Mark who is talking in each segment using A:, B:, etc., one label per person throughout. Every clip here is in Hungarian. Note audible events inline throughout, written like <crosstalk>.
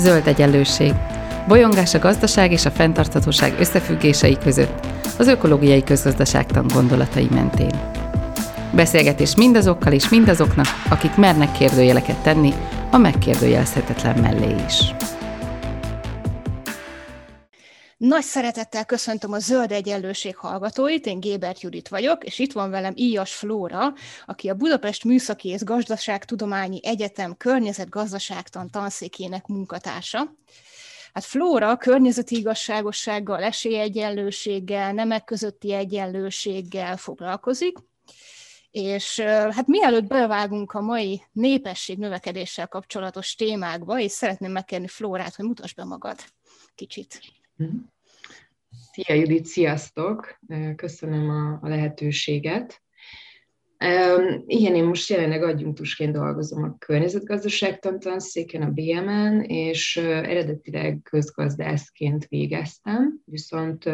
A: Zöld egyenlőség. Bolyongás a gazdaság és a fenntarthatóság összefüggései között, az ökológiai közgazdaságtan gondolatai mentén. Beszélgetés mindazokkal és mindazoknak, akik mernek kérdőjeleket tenni a megkérdőjelezhetetlen mellé is.
B: Nagy szeretettel köszöntöm a Zöld Egyenlőség hallgatóit, én Gébert Judit vagyok, és itt van velem Íjas Flóra, aki a Budapest Műszaki és Gazdaságtudományi Egyetem környezetgazdaságtan tanszékének munkatársa. Hát Flóra környezeti igazságossággal, esélyegyenlőséggel, nemek közötti egyenlőséggel foglalkozik, és hát mielőtt bevágunk a mai népesség növekedéssel kapcsolatos témákba, és szeretném megkérni Flórát, hogy mutass be magad kicsit.
C: Mhm. Szia Judit, sziasztok! Köszönöm a, lehetőséget. Igen, én most jelenleg adjunktusként dolgozom a környezetgazdaságtan tanszéken, a BMN, és eredetileg közgazdászként végeztem, viszont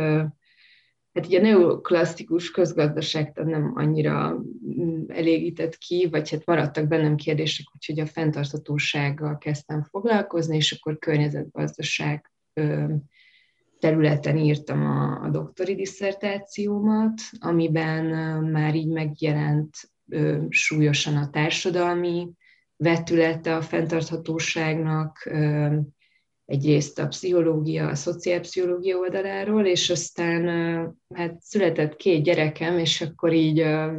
C: hát ugye a neoklasszikus közgazdaságtan nem annyira mm, elégített ki, vagy hát maradtak bennem kérdések, úgyhogy a fenntarthatósággal kezdtem foglalkozni, és akkor környezetgazdaság területen írtam a, a doktori diszertációmat, amiben már így megjelent ö, súlyosan a társadalmi vetülete a fenntarthatóságnak, ö, egyrészt a pszichológia, a szociálpszichológia oldaláról, és aztán hát született két gyerekem, és akkor így ö,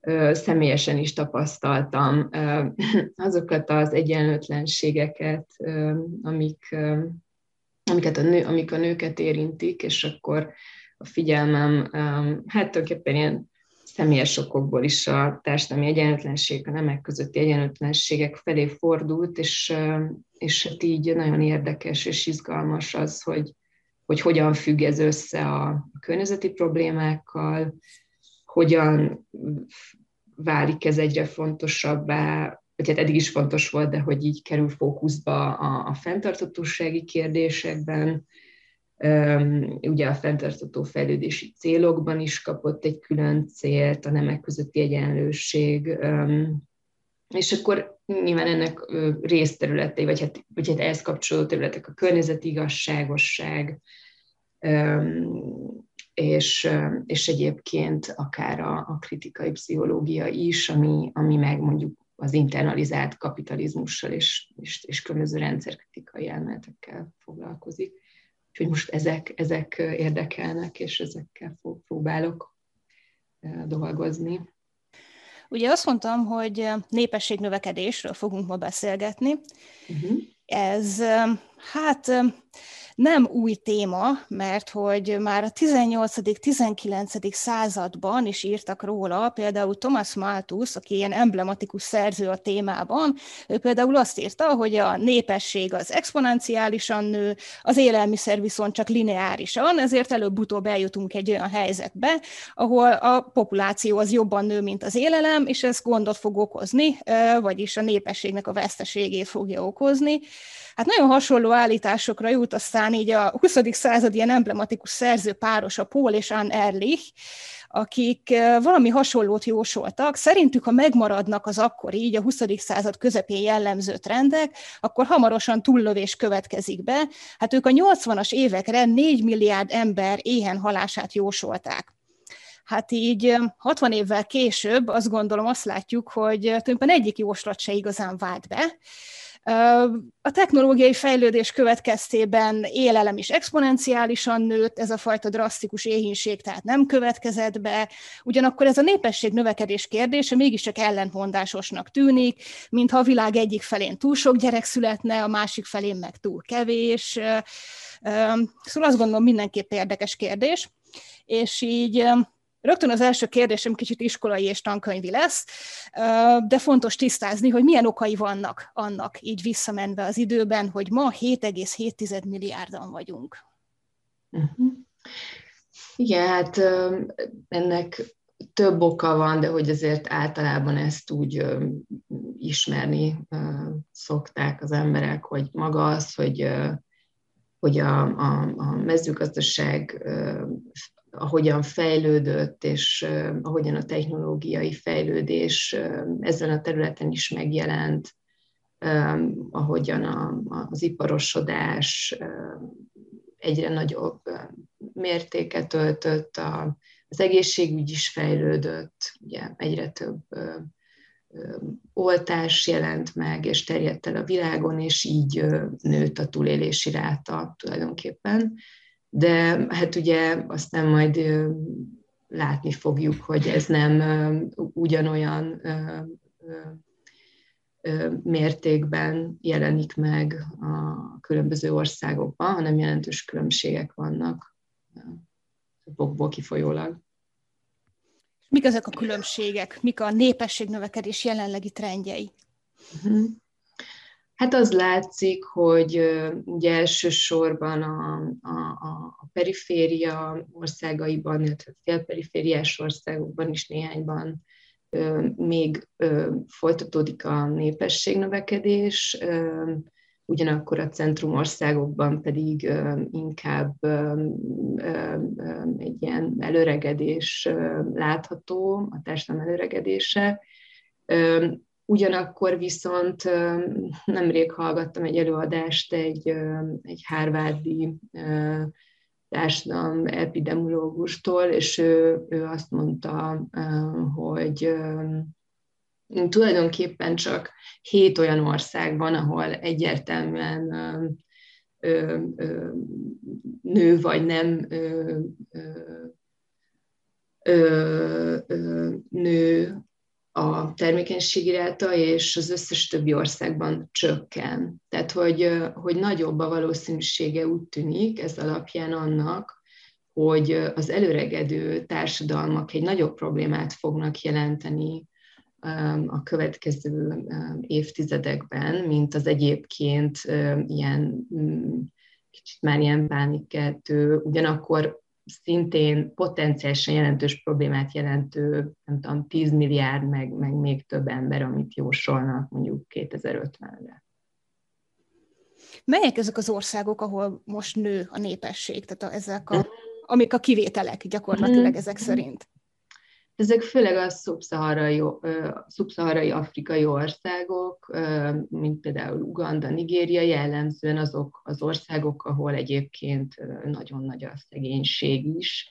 C: ö, személyesen is tapasztaltam ö, <clears throat> azokat az egyenlőtlenségeket, amik amiket a nő, amik a nőket érintik, és akkor a figyelmem, hát tulajdonképpen ilyen személyes okokból is a társadalmi egyenlőtlenség, a nemek közötti egyenlőtlenségek felé fordult, és, és hát így nagyon érdekes és izgalmas az, hogy, hogy hogyan függ ez össze a környezeti problémákkal, hogyan válik ez egyre fontosabbá vagy hát eddig is fontos volt, de hogy így kerül fókuszba a, a fenntartatósági kérdésekben, ugye a fenntartató fejlődési célokban is kapott egy külön célt, a nemek közötti egyenlőség, és akkor nyilván ennek részterületei, vagy hát, vagy hát ehhez kapcsolódó területek a környezeti igazságosság, és, és egyébként akár a, a kritikai pszichológia is, ami, ami meg mondjuk az internalizált kapitalizmussal és, és, és különböző rendszerkritikai elméletekkel foglalkozik. Úgyhogy most ezek, ezek érdekelnek, és ezekkel próbálok dolgozni.
B: Ugye azt mondtam, hogy népességnövekedésről fogunk ma beszélgetni. Uh-huh. Ez hát nem új téma, mert hogy már a 18.-19. században is írtak róla, például Thomas Malthus, aki ilyen emblematikus szerző a témában, ő például azt írta, hogy a népesség az exponenciálisan nő, az élelmiszer viszont csak lineárisan, ezért előbb-utóbb eljutunk egy olyan helyzetbe, ahol a populáció az jobban nő, mint az élelem, és ez gondot fog okozni, vagyis a népességnek a veszteségét fogja okozni. Hát nagyon hasonló állításokra jut aztán így a 20. század ilyen emblematikus szerző páros, a Paul és Anne Ehrlich, akik valami hasonlót jósoltak. Szerintük, ha megmaradnak az akkor így a 20. század közepén jellemző trendek, akkor hamarosan túllövés következik be. Hát ők a 80-as évekre 4 milliárd ember éhen halását jósolták. Hát így 60 évvel később azt gondolom, azt látjuk, hogy tulajdonképpen egyik jóslat se igazán vált be. A technológiai fejlődés következtében élelem is exponenciálisan nőtt, ez a fajta drasztikus éhínség tehát nem következett be, ugyanakkor ez a népesség növekedés kérdése mégiscsak ellentmondásosnak tűnik, mintha a világ egyik felén túl sok gyerek születne, a másik felén meg túl kevés. Szóval azt gondolom mindenképp érdekes kérdés, és így Rögtön az első kérdésem kicsit iskolai és tankönyvi lesz, de fontos tisztázni, hogy milyen okai vannak annak, így visszamenve az időben, hogy ma 7,7 milliárdan vagyunk.
C: Uh-huh. Igen, hát ennek több oka van, de hogy azért általában ezt úgy ismerni szokták az emberek, hogy maga az, hogy hogy a, a, a mezőgazdaság ahogyan fejlődött, és ahogyan a technológiai fejlődés ezen a területen is megjelent, ahogyan a, az iparosodás egyre nagyobb mértéket öltött, a, az egészségügy is fejlődött, ugye egyre több oltás jelent meg, és terjedt el a világon, és így nőtt a túlélési ráta tulajdonképpen. De hát ugye aztán majd látni fogjuk, hogy ez nem ugyanolyan mértékben jelenik meg a különböző országokban, hanem jelentős különbségek vannak bokból kifolyólag.
B: Mik ezek a különbségek? Mik a népességnövekedés jelenlegi trendjei?
C: Mhm. Hát az látszik, hogy ugye elsősorban a, a, a periféria országaiban, illetve félperifériás országokban is néhányban még folytatódik a népességnövekedés, ugyanakkor a centrumországokban pedig inkább egy ilyen előregedés látható, a társadalom előregedése. Ugyanakkor viszont nemrég hallgattam egy előadást egy, egy Harvardi társadalom epidemiológustól, és ő, ő azt mondta, hogy tulajdonképpen csak hét olyan ország van, ahol egyértelműen nő vagy nem nő a termékenységi ráta, és az összes többi országban csökken. Tehát, hogy, hogy nagyobb a valószínűsége úgy tűnik ez alapján annak, hogy az előregedő társadalmak egy nagyobb problémát fognak jelenteni a következő évtizedekben, mint az egyébként ilyen mm, kicsit már ilyen pánikkeltő, ugyanakkor szintén potenciálisan jelentős problémát jelentő, nem tudom, 10 milliárd, meg, meg még több ember, amit jósolnak mondjuk 2050-re.
B: Melyek ezek az országok, ahol most nő a népesség, tehát a, ezek a, amik a kivételek gyakorlatilag mhm. ezek szerint?
C: Ezek főleg a szubszaharai, szubszaharai afrikai országok, mint például Uganda, Nigéria, jellemzően azok az országok, ahol egyébként nagyon nagy a szegénység is,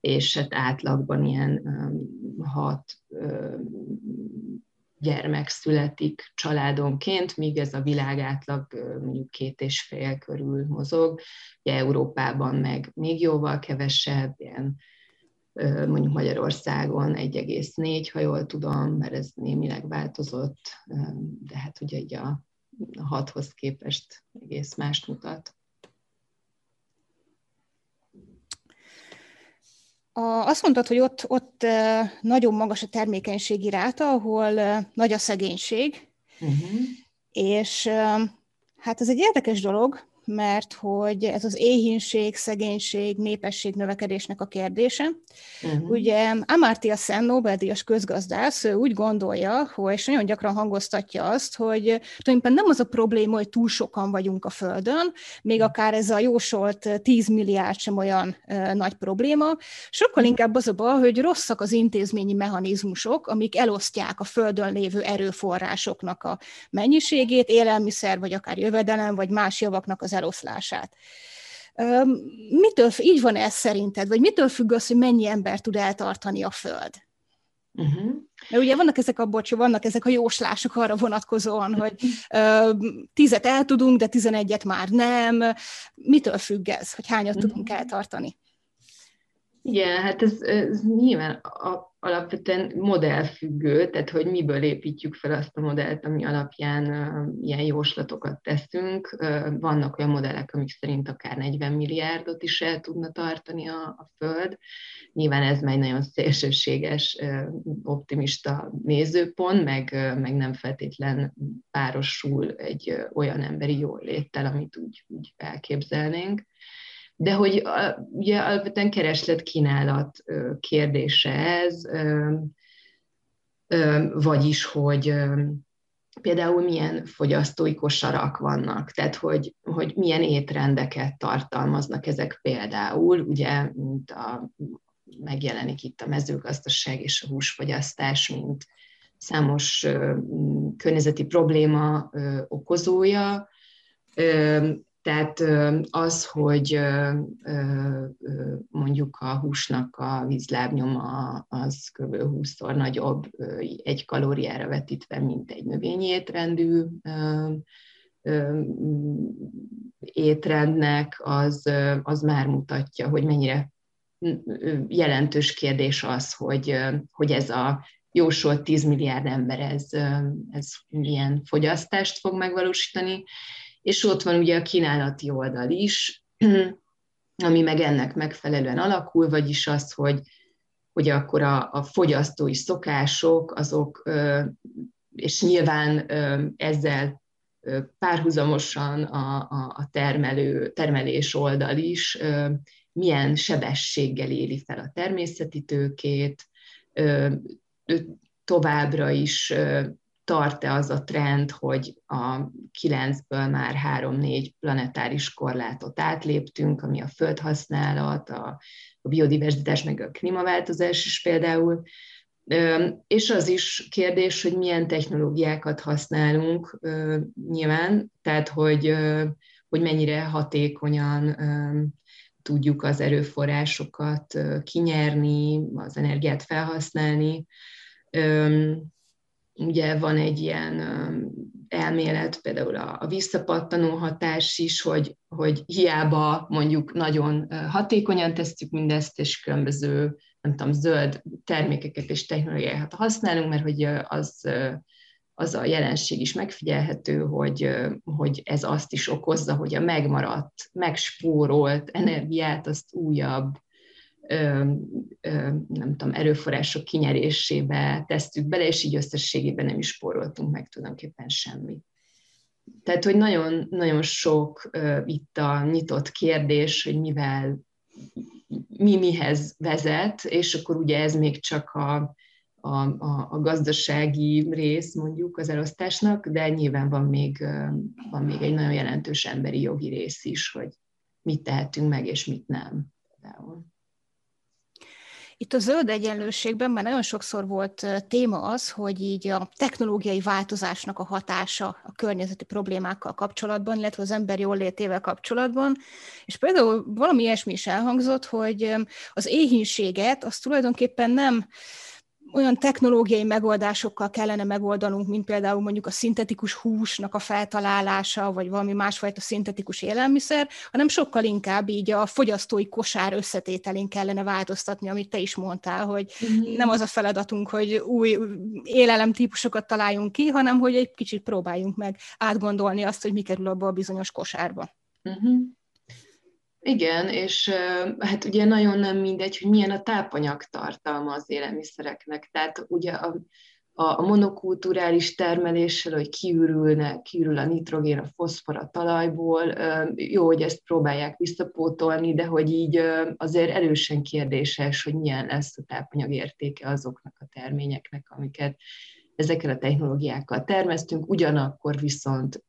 C: és hát átlagban ilyen hat gyermek születik családonként, míg ez a világ átlag mondjuk két és fél körül mozog. Ugye Európában meg még jóval kevesebb, ilyen mondjuk Magyarországon 1,4, ha jól tudom, mert ez némileg változott, de hát ugye így a, a hathoz képest egész mást mutat.
B: A, azt mondtad, hogy ott, ott nagyon magas a termékenységi ráta, ahol nagy a szegénység, uh-huh. és hát ez egy érdekes dolog, mert hogy ez az éhínség, szegénység, népesség növekedésnek a kérdése. Uh-huh. Ugye Amartya Sen, Nobel-díjas közgazdász, ő úgy gondolja, hogy, és nagyon gyakran hangoztatja azt, hogy tulajdonképpen nem az a probléma, hogy túl sokan vagyunk a Földön, még akár ez a jósolt 10 milliárd sem olyan uh, nagy probléma, sokkal uh-huh. inkább az a baj, hogy rosszak az intézményi mechanizmusok, amik elosztják a Földön lévő erőforrásoknak a mennyiségét, élelmiszer, vagy akár jövedelem, vagy más javaknak az eloszlását. Mitől, így van ez szerinted, vagy mitől függ az, hogy mennyi ember tud eltartani a Föld? Uh-huh. Mert ugye vannak ezek a, bocs, vannak ezek a jóslások arra vonatkozóan, hogy uh, tízet el tudunk, de tizenegyet már nem. Mitől függ ez, hogy hányat uh-huh. tudunk eltartani?
C: Igen, hát ez, ez nyilván a, alapvetően modellfüggő, tehát hogy miből építjük fel azt a modellt, ami alapján uh, ilyen jóslatokat teszünk. Uh, vannak olyan modellek, amik szerint akár 40 milliárdot is el tudna tartani a, a Föld. Nyilván ez már egy nagyon szélsőséges, uh, optimista nézőpont, meg, uh, meg nem feltétlen párosul egy uh, olyan emberi jól léttel, amit úgy, úgy elképzelnénk de hogy ugye alapvetően kereslet-kínálat kérdése ez, vagyis, hogy például milyen fogyasztói kosarak vannak, tehát hogy, hogy milyen étrendeket tartalmaznak ezek például, ugye, mint a, megjelenik itt a mezőgazdaság és a húsfogyasztás, mint számos környezeti probléma okozója, tehát az, hogy mondjuk a húsnak a vízlábnyoma az kb. 20-szor nagyobb egy kalóriára vetítve, mint egy növényi étrendű étrendnek, az, az már mutatja, hogy mennyire jelentős kérdés az, hogy, hogy ez a jósolt 10 milliárd ember ez, ez milyen fogyasztást fog megvalósítani, és ott van ugye a kínálati oldal is, <clears throat> ami meg ennek megfelelően alakul, vagyis az, hogy, hogy akkor a, a fogyasztói szokások, azok, és nyilván ezzel párhuzamosan a, a, a termelő, termelés oldal is milyen sebességgel éli fel a természeti tőkét, továbbra is tart-e az a trend, hogy a kilencből már három-négy planetáris korlátot átléptünk, ami a földhasználat, a, a biodiverzitás, meg a klímaváltozás is például. És az is kérdés, hogy milyen technológiákat használunk nyilván, tehát hogy, hogy mennyire hatékonyan tudjuk az erőforrásokat kinyerni, az energiát felhasználni ugye van egy ilyen elmélet, például a, visszapattanó hatás is, hogy, hogy hiába mondjuk nagyon hatékonyan tesszük mindezt, és különböző, nem tudom, zöld termékeket és technológiákat használunk, mert hogy az, az a jelenség is megfigyelhető, hogy, hogy ez azt is okozza, hogy a megmaradt, megspórolt energiát azt újabb nem tudom, erőforrások kinyerésébe tesztük bele, és így összességében nem is spóroltunk meg tulajdonképpen semmit. Tehát, hogy nagyon, nagyon sok uh, itt a nyitott kérdés, hogy mivel, mi mihez vezet, és akkor ugye ez még csak a, a, a, a gazdasági rész mondjuk az elosztásnak, de nyilván van még, van még egy nagyon jelentős emberi jogi rész is, hogy mit tehetünk meg, és mit nem. Például.
B: Itt a zöld egyenlőségben már nagyon sokszor volt téma az, hogy így a technológiai változásnak a hatása a környezeti problémákkal kapcsolatban, illetve az ember jól létével kapcsolatban, és például valami ilyesmi is elhangzott, hogy az éhínséget az tulajdonképpen nem olyan technológiai megoldásokkal kellene megoldanunk, mint például mondjuk a szintetikus húsnak a feltalálása, vagy valami másfajta szintetikus élelmiszer, hanem sokkal inkább így a fogyasztói kosár összetételén kellene változtatni, amit te is mondtál, hogy mm-hmm. nem az a feladatunk, hogy új élelemtípusokat találjunk ki, hanem hogy egy kicsit próbáljunk meg átgondolni azt, hogy mi kerül abba a bizonyos kosárba. Mm-hmm.
C: Igen, és hát ugye nagyon nem mindegy, hogy milyen a tápanyag tartalma az élelmiszereknek. Tehát ugye a, a monokulturális termeléssel, hogy kiürülne, kiürül a nitrogén, a foszfor a talajból, jó, hogy ezt próbálják visszapótolni, de hogy így azért erősen kérdéses, hogy milyen lesz a tápanyag értéke azoknak a terményeknek, amiket ezekkel a technológiákkal termesztünk, ugyanakkor viszont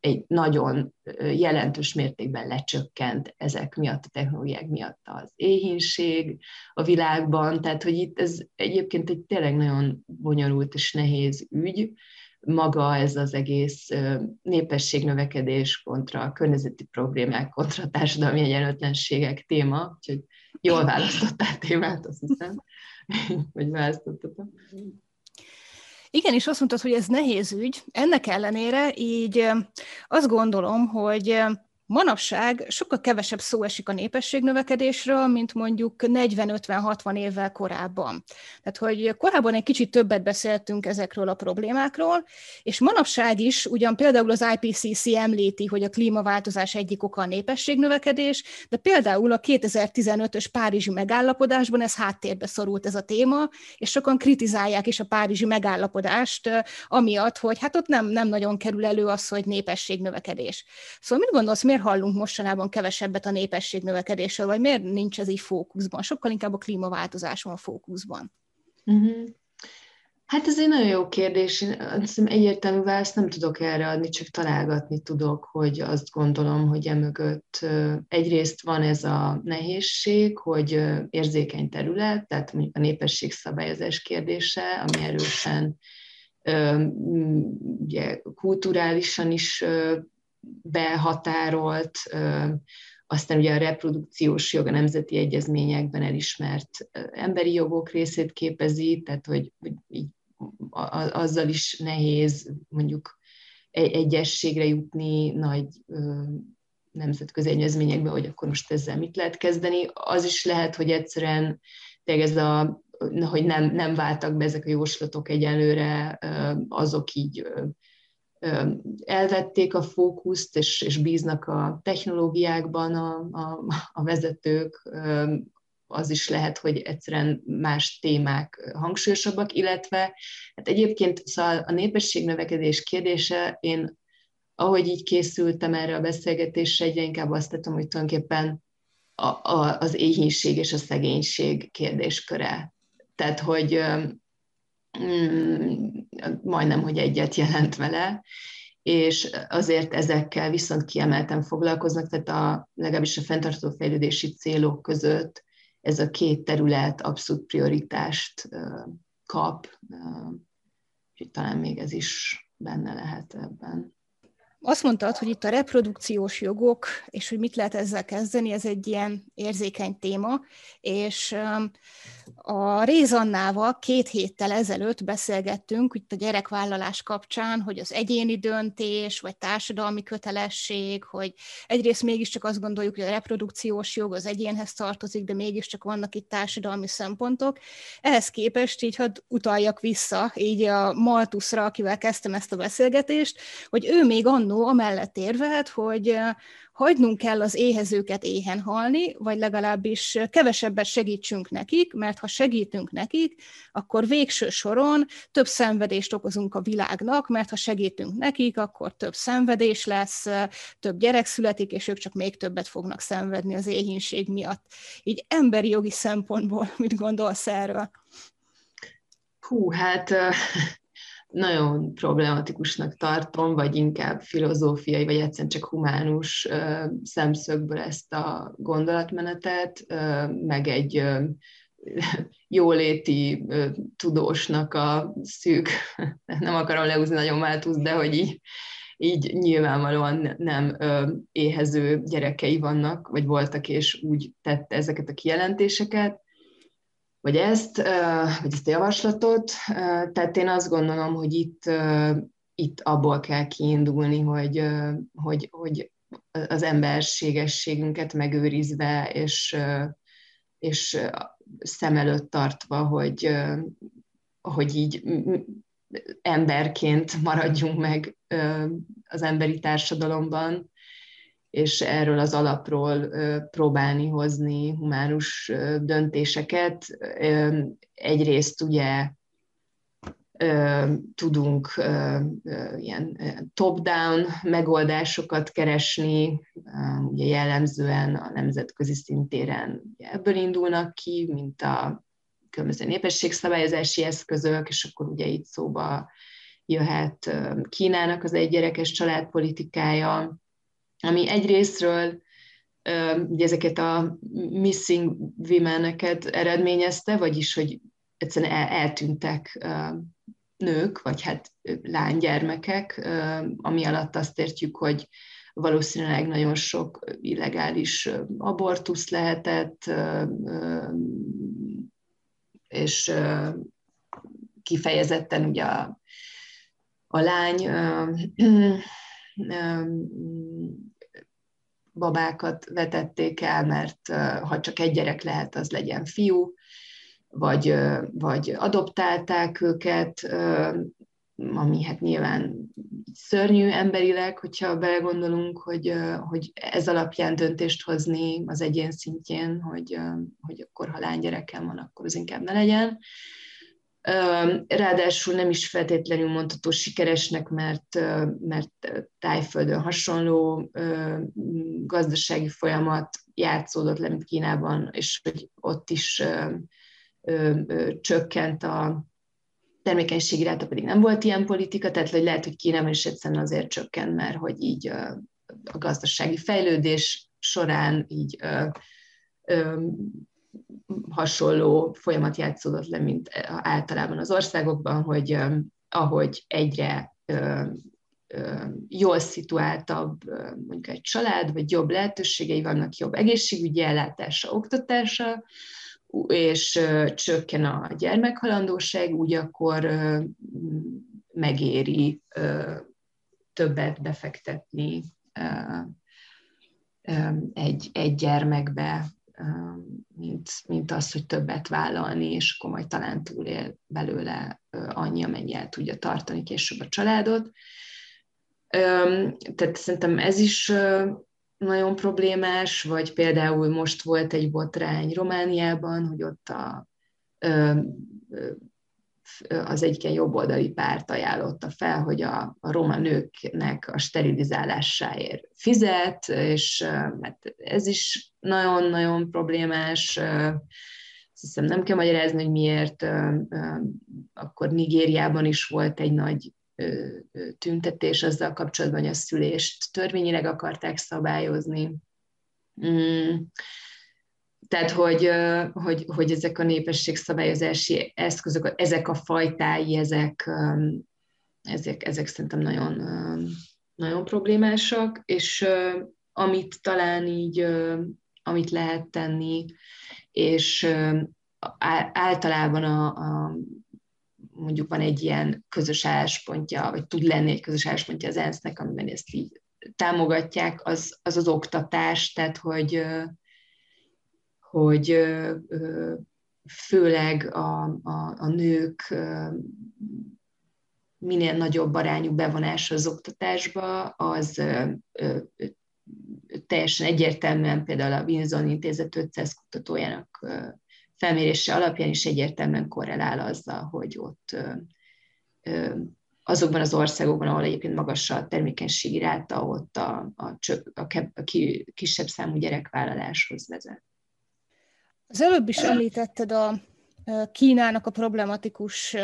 C: egy nagyon jelentős mértékben lecsökkent ezek miatt, a technológiák miatt az éhínség a világban, tehát hogy itt ez egyébként egy tényleg nagyon bonyolult és nehéz ügy, maga ez az egész népességnövekedés kontra a környezeti problémák, kontra a társadalmi egyenlőtlenségek téma, úgyhogy jól választottál témát, azt hiszem, <laughs> hogy választottam.
B: Igen, és azt mondtad, hogy ez nehéz ügy. Ennek ellenére így azt gondolom, hogy Manapság sokkal kevesebb szó esik a népességnövekedésről, mint mondjuk 40-50-60 évvel korábban. Tehát, hogy korábban egy kicsit többet beszéltünk ezekről a problémákról, és manapság is ugyan például az IPCC említi, hogy a klímaváltozás egyik oka a népességnövekedés, de például a 2015-ös Párizsi megállapodásban ez háttérbe szorult ez a téma, és sokan kritizálják is a Párizsi megállapodást, amiatt, hogy hát ott nem, nem nagyon kerül elő az, hogy népességnövekedés. Szóval mit gondolsz, miért hallunk mostanában kevesebbet a népesség növekedésről, vagy miért nincs ez így fókuszban? Sokkal inkább a klímaváltozás van fókuszban.
C: Uh-huh. Hát ez egy nagyon jó kérdés. Én azt hiszem egyértelmű választ nem tudok erre adni, csak találgatni tudok, hogy azt gondolom, hogy emögött egyrészt van ez a nehézség, hogy érzékeny terület, tehát mondjuk a népességszabályozás kérdése, ami erősen ugye, kulturálisan is behatárolt, aztán ugye a reprodukciós jog a nemzeti egyezményekben elismert emberi jogok részét képezi, tehát hogy, hogy így azzal is nehéz mondjuk egyességre jutni nagy nemzetközi egyezményekbe, hogy akkor most ezzel mit lehet kezdeni. Az is lehet, hogy egyszerűen tényleg ez a, hogy nem, nem váltak be ezek a jóslatok egyelőre, azok így elvették a fókuszt, és, és bíznak a technológiákban a, a, a vezetők, az is lehet, hogy egyszerűen más témák hangsúlyosabbak, illetve hát egyébként szóval a népességnövekedés kérdése, én ahogy így készültem erre a beszélgetésre, egyre inkább azt tettem, hogy tulajdonképpen a, a, az éhínség és a szegénység kérdésköre. Tehát, hogy majdnem, hogy egyet jelent vele, és azért ezekkel viszont kiemelten foglalkoznak, tehát a, legalábbis a fenntartó fejlődési célok között ez a két terület abszolút prioritást kap, úgyhogy talán még ez is benne lehet ebben.
B: Azt mondtad, hogy itt a reprodukciós jogok, és hogy mit lehet ezzel kezdeni, ez egy ilyen érzékeny téma, és a Rézannával két héttel ezelőtt beszélgettünk itt a gyerekvállalás kapcsán, hogy az egyéni döntés, vagy társadalmi kötelesség, hogy egyrészt mégiscsak azt gondoljuk, hogy a reprodukciós jog az egyénhez tartozik, de mégiscsak vannak itt társadalmi szempontok. Ehhez képest így hadd utaljak vissza, így a Maltuszra, akivel kezdtem ezt a beszélgetést, hogy ő még annó amellett érvelt, hogy hagynunk kell az éhezőket éhen halni, vagy legalábbis kevesebbet segítsünk nekik, mert ha segítünk nekik, akkor végső soron több szenvedést okozunk a világnak, mert ha segítünk nekik, akkor több szenvedés lesz, több gyerek születik, és ők csak még többet fognak szenvedni az éhínség miatt. Így emberi jogi szempontból <laughs> mit gondolsz erről?
C: Hú, hát nagyon problematikusnak tartom, vagy inkább filozófiai, vagy egyszerűen csak humánus szemszögből ezt a gondolatmenetet, meg egy <laughs> jóléti tudósnak a szűk, <laughs> nem akarom leúzni nagyon Máltusz, de hogy így, így nyilvánvalóan nem éhező gyerekei vannak, vagy voltak, és úgy tette ezeket a kijelentéseket vagy ezt, vagy ezt a javaslatot. Tehát én azt gondolom, hogy itt, itt abból kell kiindulni, hogy, hogy, hogy az emberségességünket megőrizve, és, és szem előtt tartva, hogy, hogy így emberként maradjunk meg az emberi társadalomban, és erről az alapról próbálni hozni humánus döntéseket. Egyrészt ugye tudunk ilyen top-down megoldásokat keresni, ugye jellemzően a nemzetközi szintéren ebből indulnak ki, mint a különböző népességszabályozási eszközök, és akkor ugye itt szóba jöhet Kínának az egygyerekes családpolitikája, ami egyrésztről ugye ezeket a missing women-eket eredményezte, vagyis, hogy egyszerűen el, eltűntek nők, vagy hát lánygyermekek, ami alatt azt értjük, hogy valószínűleg nagyon sok illegális abortusz lehetett, és kifejezetten ugye a, a lány babákat vetették el, mert ha csak egy gyerek lehet, az legyen fiú, vagy, vagy adoptálták őket, ami hát nyilván szörnyű emberileg, hogyha belegondolunk, hogy, hogy ez alapján döntést hozni az egyén szintjén, hogy, hogy akkor ha lánygyerekem van, akkor az inkább ne legyen. Ráadásul nem is feltétlenül mondható sikeresnek, mert, mert tájföldön hasonló gazdasági folyamat játszódott le, mint Kínában, és hogy ott is csökkent a, termékenységi ráta pedig nem volt ilyen politika, tehát hogy lehet, hogy Kínában is egyszerűen azért csökkent, mert hogy így a gazdasági fejlődés során így hasonló folyamat játszódott le, mint általában az országokban, hogy ahogy egyre jól szituáltabb mondjuk egy család, vagy jobb lehetőségei vannak, jobb egészségügyi ellátása, oktatása, és csökken a gyermekhalandóság, úgy akkor megéri többet befektetni egy, egy gyermekbe, mint, az, hogy többet vállalni, és akkor majd talán túlél belőle annyi, amennyi el tudja tartani később a családot. Tehát szerintem ez is nagyon problémás, vagy például most volt egy botrány Romániában, hogy ott a, az egyik ilyen jobboldali párt ajánlotta fel, hogy a, a roma nőknek a sterilizálásáért fizet, és mert ez is nagyon-nagyon problémás. Azt hiszem nem kell magyarázni, hogy miért. Akkor Nigériában is volt egy nagy tüntetés azzal kapcsolatban, hogy a szülést törvényileg akarták szabályozni. Tehát, hogy, hogy, hogy ezek a népességszabályozási eszközök, ezek a fajtái, ezek, ezek, ezek szerintem nagyon, nagyon problémásak, és amit talán így, amit lehet tenni, és általában a, a mondjuk van egy ilyen közös álláspontja, vagy tud lenni egy közös álláspontja az ENSZ-nek, amiben ezt így támogatják, az az, az oktatás, tehát hogy, hogy főleg a, a, a nők minél nagyobb arányú bevonása az oktatásba, az teljesen egyértelműen például a Winson Intézet 500 kutatójának felmérése alapján is egyértelműen korrelál azzal, hogy ott azokban az országokban, ahol egyébként magas a termékenységi ráta, ott a, a, a, a kisebb számú gyerekvállaláshoz vezet.
B: Az előbb is említetted a Kínának a problematikus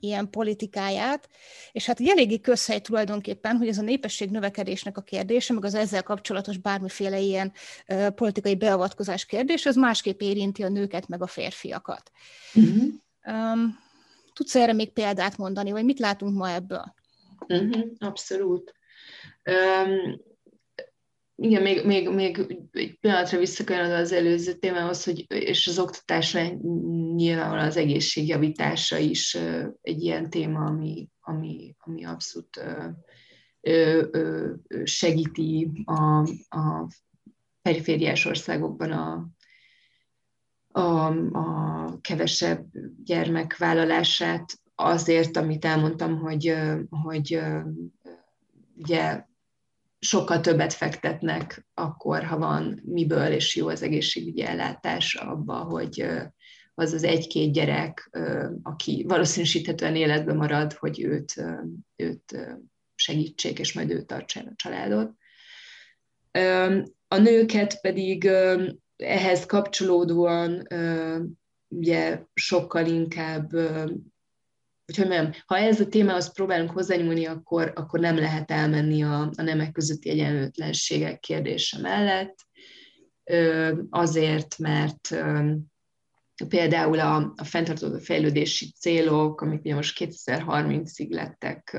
B: ilyen politikáját, és hát egy eléggé közhely tulajdonképpen, hogy ez a népesség növekedésnek a kérdése, meg az ezzel kapcsolatos bármiféle ilyen politikai beavatkozás kérdés, az másképp érinti a nőket, meg a férfiakat. Uh-huh. Um, tudsz erre még példát mondani, vagy mit látunk ma ebből?
C: Uh-huh, abszolút. Um, igen, még, még, még egy pillanatra visszakanyarodva az előző témához, hogy, és az oktatásra nyilvánvalóan az egészségjavítása is egy ilyen téma, ami, ami, ami abszolút segíti a, a perifériás országokban a, a, a kevesebb gyermek vállalását. Azért, amit elmondtam, hogy, hogy ugye sokkal többet fektetnek akkor, ha van miből, és jó az egészségügyi ellátás abba, hogy az az egy-két gyerek, aki valószínűsíthetően életben marad, hogy őt, őt segítsék, és majd ő tartsa a családot. A nőket pedig ehhez kapcsolódóan ugye sokkal inkább Úgyhogy nem, ha ez a témához próbálunk hozzányúlni, akkor, akkor nem lehet elmenni a, a nemek közötti egyenlőtlenségek kérdése mellett, azért, mert például a, a fenntartó fejlődési célok, amik ugye most 2030-ig lettek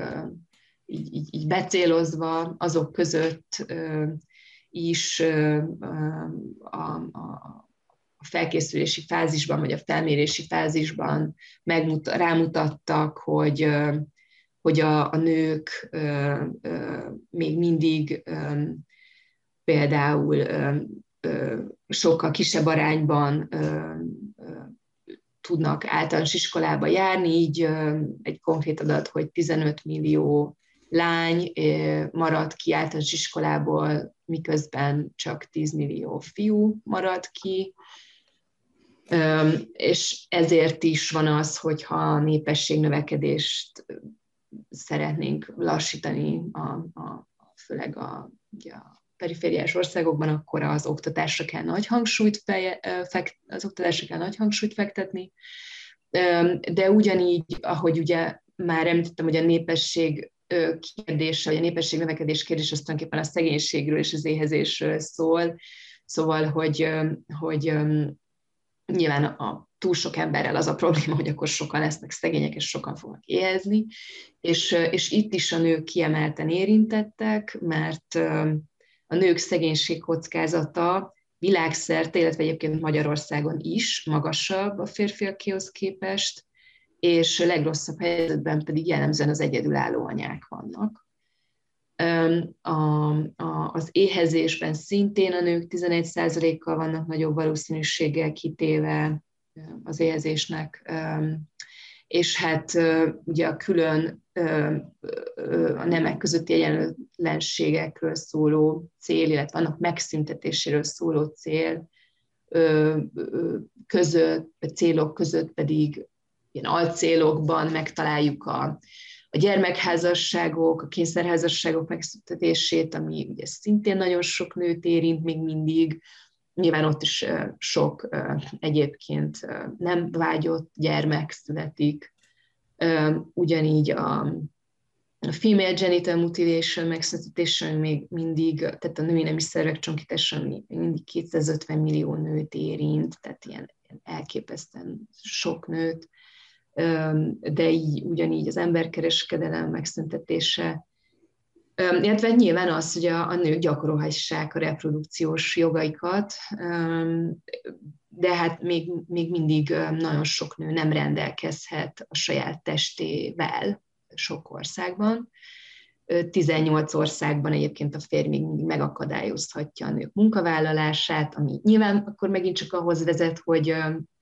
C: így, így, így becélozva, azok között is a, a, a felkészülési fázisban, vagy a felmérési fázisban megmut- rámutattak, hogy, hogy a, a nők még mindig például sokkal kisebb arányban tudnak általános iskolába járni, így egy konkrét adat, hogy 15 millió lány maradt ki általános iskolából, miközben csak 10 millió fiú maradt ki, és ezért is van az, hogyha a népességnövekedést szeretnénk lassítani, a, a, főleg a, a perifériás országokban, akkor az oktatásra kell nagy hangsúlyt, feje, fekt, az oktatásra kell nagy hangsúlyt fektetni, De ugyanígy, ahogy ugye már említettem, hogy a népesség kérdése, vagy a népesség növekedés kérdése az tulajdonképpen a szegénységről és az éhezésről szól, szóval, hogy, hogy nyilván a túl sok emberrel az a probléma, hogy akkor sokan lesznek szegények, és sokan fognak éhezni, és, és itt is a nők kiemelten érintettek, mert a nők szegénység kockázata világszerte, illetve egyébként Magyarországon is magasabb a férfiakéhoz képest, és legrosszabb helyzetben pedig jellemzően az egyedülálló anyák vannak. A, a, az éhezésben szintén a nők 11%-kal vannak nagyobb valószínűséggel kitéve az éhezésnek, és hát ugye a külön a nemek közötti egyenlőtlenségekről szóló cél, illetve annak megszüntetéséről szóló cél között, célok között pedig ilyen alcélokban megtaláljuk a, a gyermekházasságok, a kényszerházasságok megszüntetését, ami ugye szintén nagyon sok nőt érint még mindig, Nyilván ott is sok egyébként nem vágyott gyermek születik, ugyanígy a, a female genital mutilation megszüntetése még mindig, tehát a női nemi szervek csonkítása még mindig 250 millió nőt érint, tehát ilyen, ilyen elképesztően sok nőt, de így ugyanígy az emberkereskedelem megszüntetése, illetve nyilván az, hogy a, a nők gyakorolhassák a reprodukciós jogaikat, de hát még, még mindig nagyon sok nő nem rendelkezhet a saját testével sok országban. 18 országban egyébként a férj még mindig megakadályozhatja a nők munkavállalását, ami nyilván akkor megint csak ahhoz vezet, hogy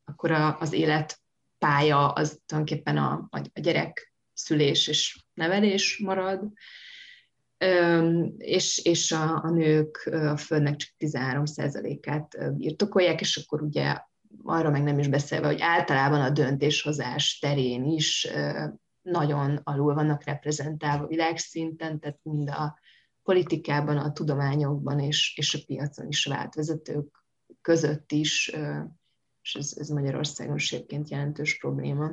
C: akkor az életpálya az tulajdonképpen a, a gyerek szülés és nevelés marad, és, és a, a nők a földnek csak 13%-át birtokolják, és akkor ugye arra meg nem is beszélve, hogy általában a döntéshozás terén is nagyon alul vannak reprezentálva világszinten, tehát mind a politikában, a tudományokban és, és a piacon is vált vezetők között is, és ez, ez Magyarországon egyébként jelentős probléma.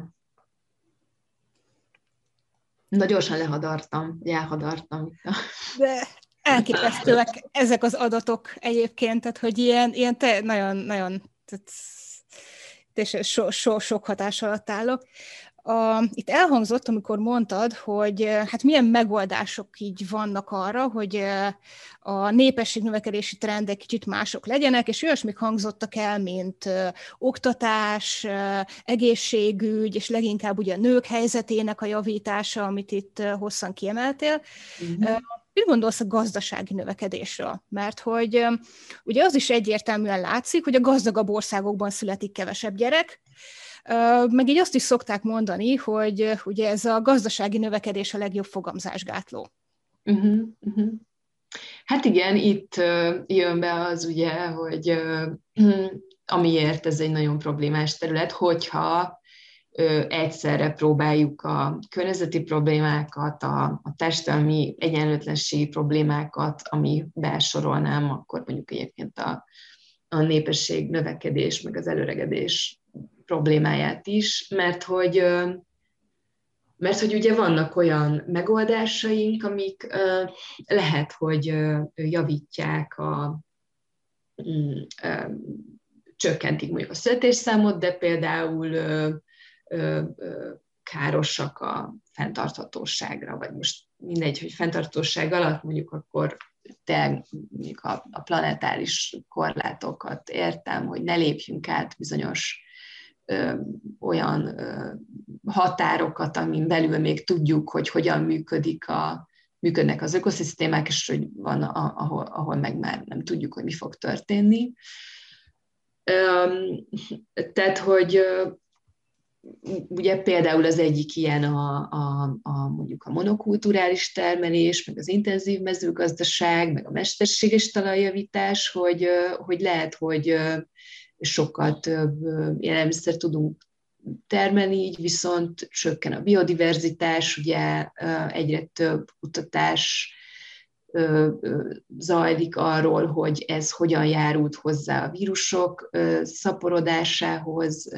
C: Na gyorsan lehadartam, elhadartam.
B: De elképesztőek ezek az adatok egyébként, tehát hogy ilyen, ilyen te, nagyon, nagyon tehát, és so, so, sok hatás alatt állok. A, itt elhangzott, amikor mondtad, hogy hát milyen megoldások így vannak arra, hogy a népességnövekedési trendek kicsit mások legyenek, és olyasmik hangzottak el, mint oktatás, egészségügy, és leginkább ugye a nők helyzetének a javítása, amit itt hosszan kiemeltél. Uh-huh. Mit gondolsz a gazdasági növekedésről? Mert hogy ugye az is egyértelműen látszik, hogy a gazdagabb országokban születik kevesebb gyerek, meg így azt is szokták mondani, hogy ugye ez a gazdasági növekedés a legjobb fogamzásgátló. Uh-huh, uh-huh.
C: Hát igen, itt jön be az ugye, hogy <clears throat> amiért ez egy nagyon problémás terület, hogyha egyszerre próbáljuk a környezeti problémákat, a, a társadalmi egyenlőtlenségi problémákat, ami besorolnám, akkor mondjuk egyébként a, a népesség növekedés, meg az előregedés problémáját is, mert hogy, mert hogy ugye vannak olyan megoldásaink, amik lehet, hogy javítják a mm, csökkentik mondjuk a születésszámot, de például károsak a fenntarthatóságra, vagy most mindegy, hogy fenntarthatóság alatt mondjuk akkor te mondjuk a, a planetáris korlátokat értem, hogy ne lépjünk át bizonyos olyan határokat, amin belül még tudjuk, hogy hogyan működik a, működnek az ökoszisztémák, és hogy van, ahol, ahol meg már nem tudjuk, hogy mi fog történni. Tehát, hogy ugye például az egyik ilyen a, a, a mondjuk a monokulturális termelés, meg az intenzív mezőgazdaság, meg a mesterséges talajjavítás, hogy, hogy lehet, hogy sokkal több élelmiszer tudunk termelni, így viszont csökken a biodiverzitás, ugye egyre több kutatás zajlik arról, hogy ez hogyan járult hozzá a vírusok szaporodásához,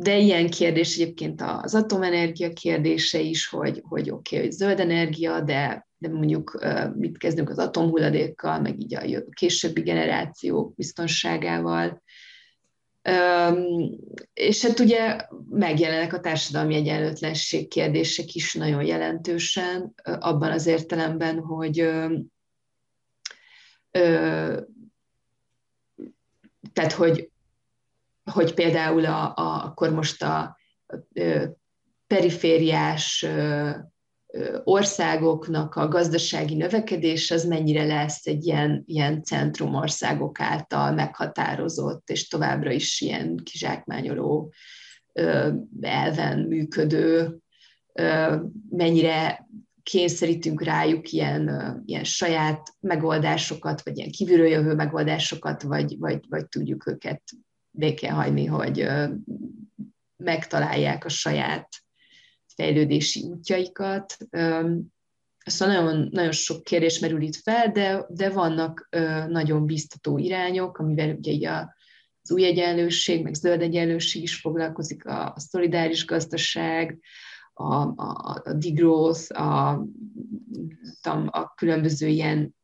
C: De ilyen kérdés egyébként az atomenergia kérdése is, hogy, hogy oké, okay, hogy zöld energia, de, de mondjuk mit kezdünk az atomhulladékkal, meg így a későbbi generációk biztonságával. És hát ugye megjelennek a társadalmi egyenlőtlenség kérdések is nagyon jelentősen, abban az értelemben, hogy tehát, hogy, hogy például a, a, akkor most a, perifériás országoknak a gazdasági növekedés az mennyire lesz egy ilyen, ilyen centrumországok által meghatározott, és továbbra is ilyen kizsákmányoló elven működő, mennyire kényszerítünk rájuk ilyen, ilyen saját megoldásokat, vagy ilyen kívülről jövő megoldásokat, vagy, vagy, vagy tudjuk őket békén hagyni, hogy megtalálják a saját fejlődési útjaikat. Szóval nagyon, nagyon sok kérdés merül itt fel, de, de vannak nagyon biztató irányok, amivel ugye így a, az új egyenlőség, meg zöld egyenlőség is foglalkozik, a, a szolidáris gazdaság, a, a, a degrowth, a, a, a különböző ilyen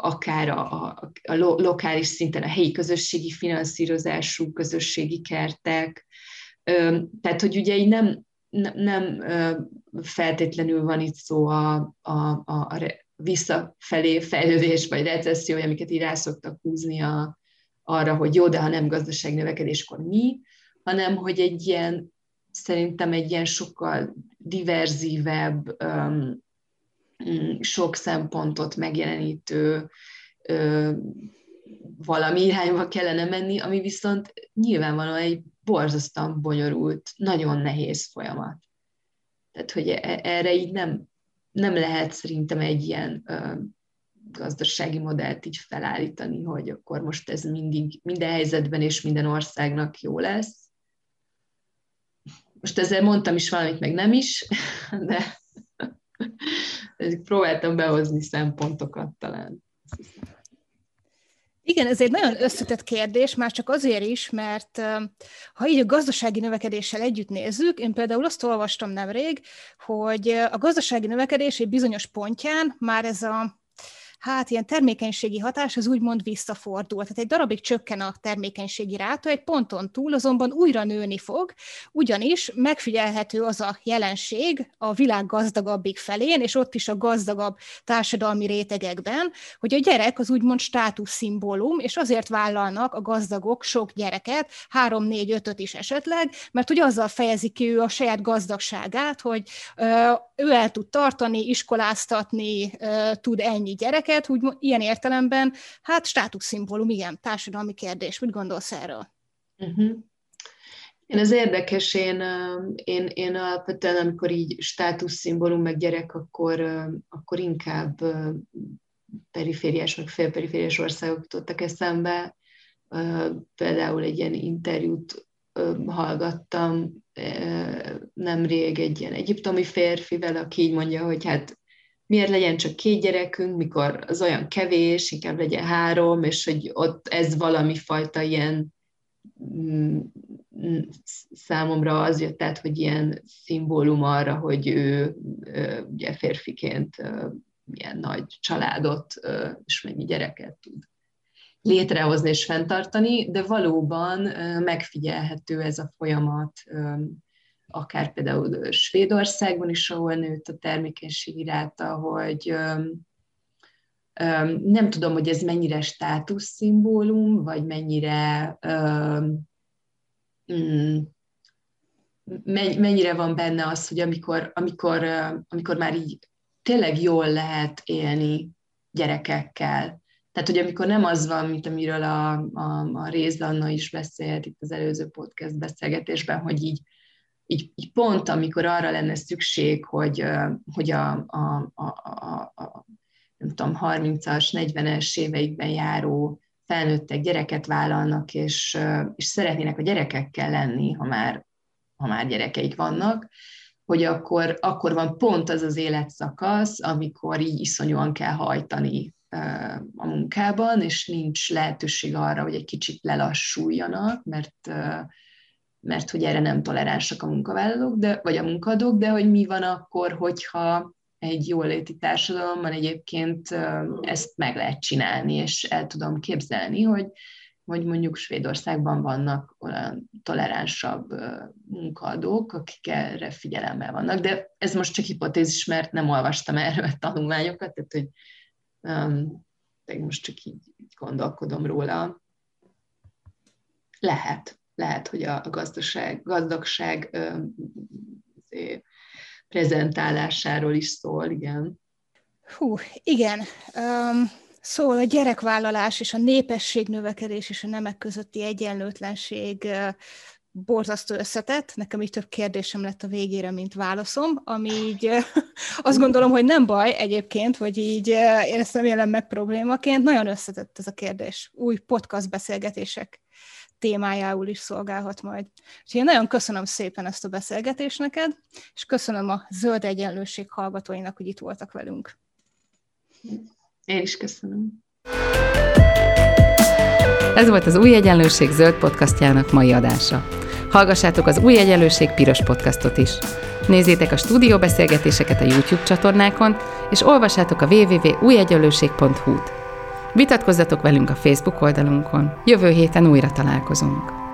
C: akár a, a, a lokális szinten a helyi közösségi finanszírozású közösségi kertek. Tehát, hogy ugye így nem, nem feltétlenül van itt szó a, a, a, a visszafelé fejlődés vagy recesszió, amiket így rá szoktak húzni a, arra, hogy jó, de ha nem gazdaság növekedéskor mi, hanem hogy egy ilyen, szerintem egy ilyen sokkal diverzívebb, um, sok szempontot megjelenítő valami irányba kellene menni, ami viszont nyilvánvalóan egy borzasztóan bonyolult, nagyon nehéz folyamat. Tehát, hogy e, erre így nem, nem lehet szerintem egy ilyen ö, gazdasági modellt így felállítani, hogy akkor most ez mindig, minden helyzetben és minden országnak jó lesz. Most ezzel mondtam is valamit, meg nem is, <laughs> de <laughs> próbáltam behozni szempontokat talán.
B: Igen, ez egy nagyon összetett kérdés, már csak azért is, mert ha így a gazdasági növekedéssel együtt nézzük, én például azt olvastam nemrég, hogy a gazdasági növekedés egy bizonyos pontján már ez a hát ilyen termékenységi hatás az úgymond visszafordul. Tehát egy darabig csökken a termékenységi ráta, egy ponton túl azonban újra nőni fog, ugyanis megfigyelhető az a jelenség a világ gazdagabbik felén, és ott is a gazdagabb társadalmi rétegekben, hogy a gyerek az úgymond státuszszimbólum, és azért vállalnak a gazdagok sok gyereket, három, négy, ötöt is esetleg, mert hogy azzal fejezi ki ő a saját gazdagságát, hogy ő el tud tartani, iskoláztatni, tud ennyi gyerek, ezeket, úgy ilyen értelemben, hát státuszszimbólum, igen, társadalmi kérdés. Mit gondolsz erről?
C: Uh-huh. Én az érdekes, én, én, én alapvetően, amikor így státuszszimbólum meg gyerek, akkor, akkor inkább perifériás, meg félperifériás országok tudtak eszembe. Például egy ilyen interjút hallgattam nemrég egy ilyen egyiptomi férfivel, aki így mondja, hogy hát miért legyen csak két gyerekünk, mikor az olyan kevés, inkább legyen három, és hogy ott ez valami fajta ilyen mm, számomra az jött át, hogy ilyen szimbólum arra, hogy ő ugye férfiként milyen nagy családot és mennyi gyereket tud létrehozni és fenntartani, de valóban megfigyelhető ez a folyamat akár például Svédországban is, ahol nőtt a termékenységi ráta, hogy nem tudom, hogy ez mennyire státuszszimbólum, vagy mennyire mm, mennyire van benne az, hogy amikor, amikor, amikor már így tényleg jól lehet élni gyerekekkel. Tehát, hogy amikor nem az van, mint amiről a, a, a Rézlanna is beszélt itt az előző podcast beszélgetésben, hogy így így, így pont, amikor arra lenne szükség, hogy, hogy a, a, a, a, a nem tudom, 30-as, 40-es éveikben járó felnőttek gyereket vállalnak, és, és szeretnének a gyerekekkel lenni, ha már, ha már gyerekeik vannak, hogy akkor, akkor van pont az az életszakasz, amikor így iszonyúan kell hajtani a munkában, és nincs lehetőség arra, hogy egy kicsit lelassuljanak, mert mert hogy erre nem toleránsak a munkavállalók, de, vagy a munkadók, de hogy mi van akkor, hogyha egy jóléti társadalomban egyébként ezt meg lehet csinálni, és el tudom képzelni, hogy, hogy mondjuk Svédországban vannak olyan toleránsabb munkaadók, akik erre figyelemmel vannak, de ez most csak hipotézis, mert nem olvastam erről tanulmányokat, tehát hogy um, most csak így, így gondolkodom róla. Lehet, lehet, hogy a gazdaság, gazdagság um, prezentálásáról is szól, igen.
B: Hú, igen. Um, szóval a gyerekvállalás és a népesség növekedés és a nemek közötti egyenlőtlenség uh, borzasztó összetett. Nekem így több kérdésem lett a végére, mint válaszom, ami így <laughs> azt gondolom, hogy nem baj egyébként, vagy így uh, én ezt nem jelen meg problémaként. Nagyon összetett ez a kérdés. Új podcast beszélgetések témájául is szolgálhat majd. Úgyhogy én nagyon köszönöm szépen ezt a beszélgetést neked, és köszönöm a Zöld Egyenlőség hallgatóinak, hogy itt voltak velünk.
C: Én is köszönöm.
A: Ez volt az Új Egyenlőség zöld podcastjának mai adása. Hallgassátok az Új Egyenlőség piros podcastot is. Nézzétek a stúdióbeszélgetéseket a YouTube csatornákon, és olvassátok a www.újegyenlőség.hu-t. Vitatkozzatok velünk a Facebook oldalunkon. Jövő héten újra találkozunk.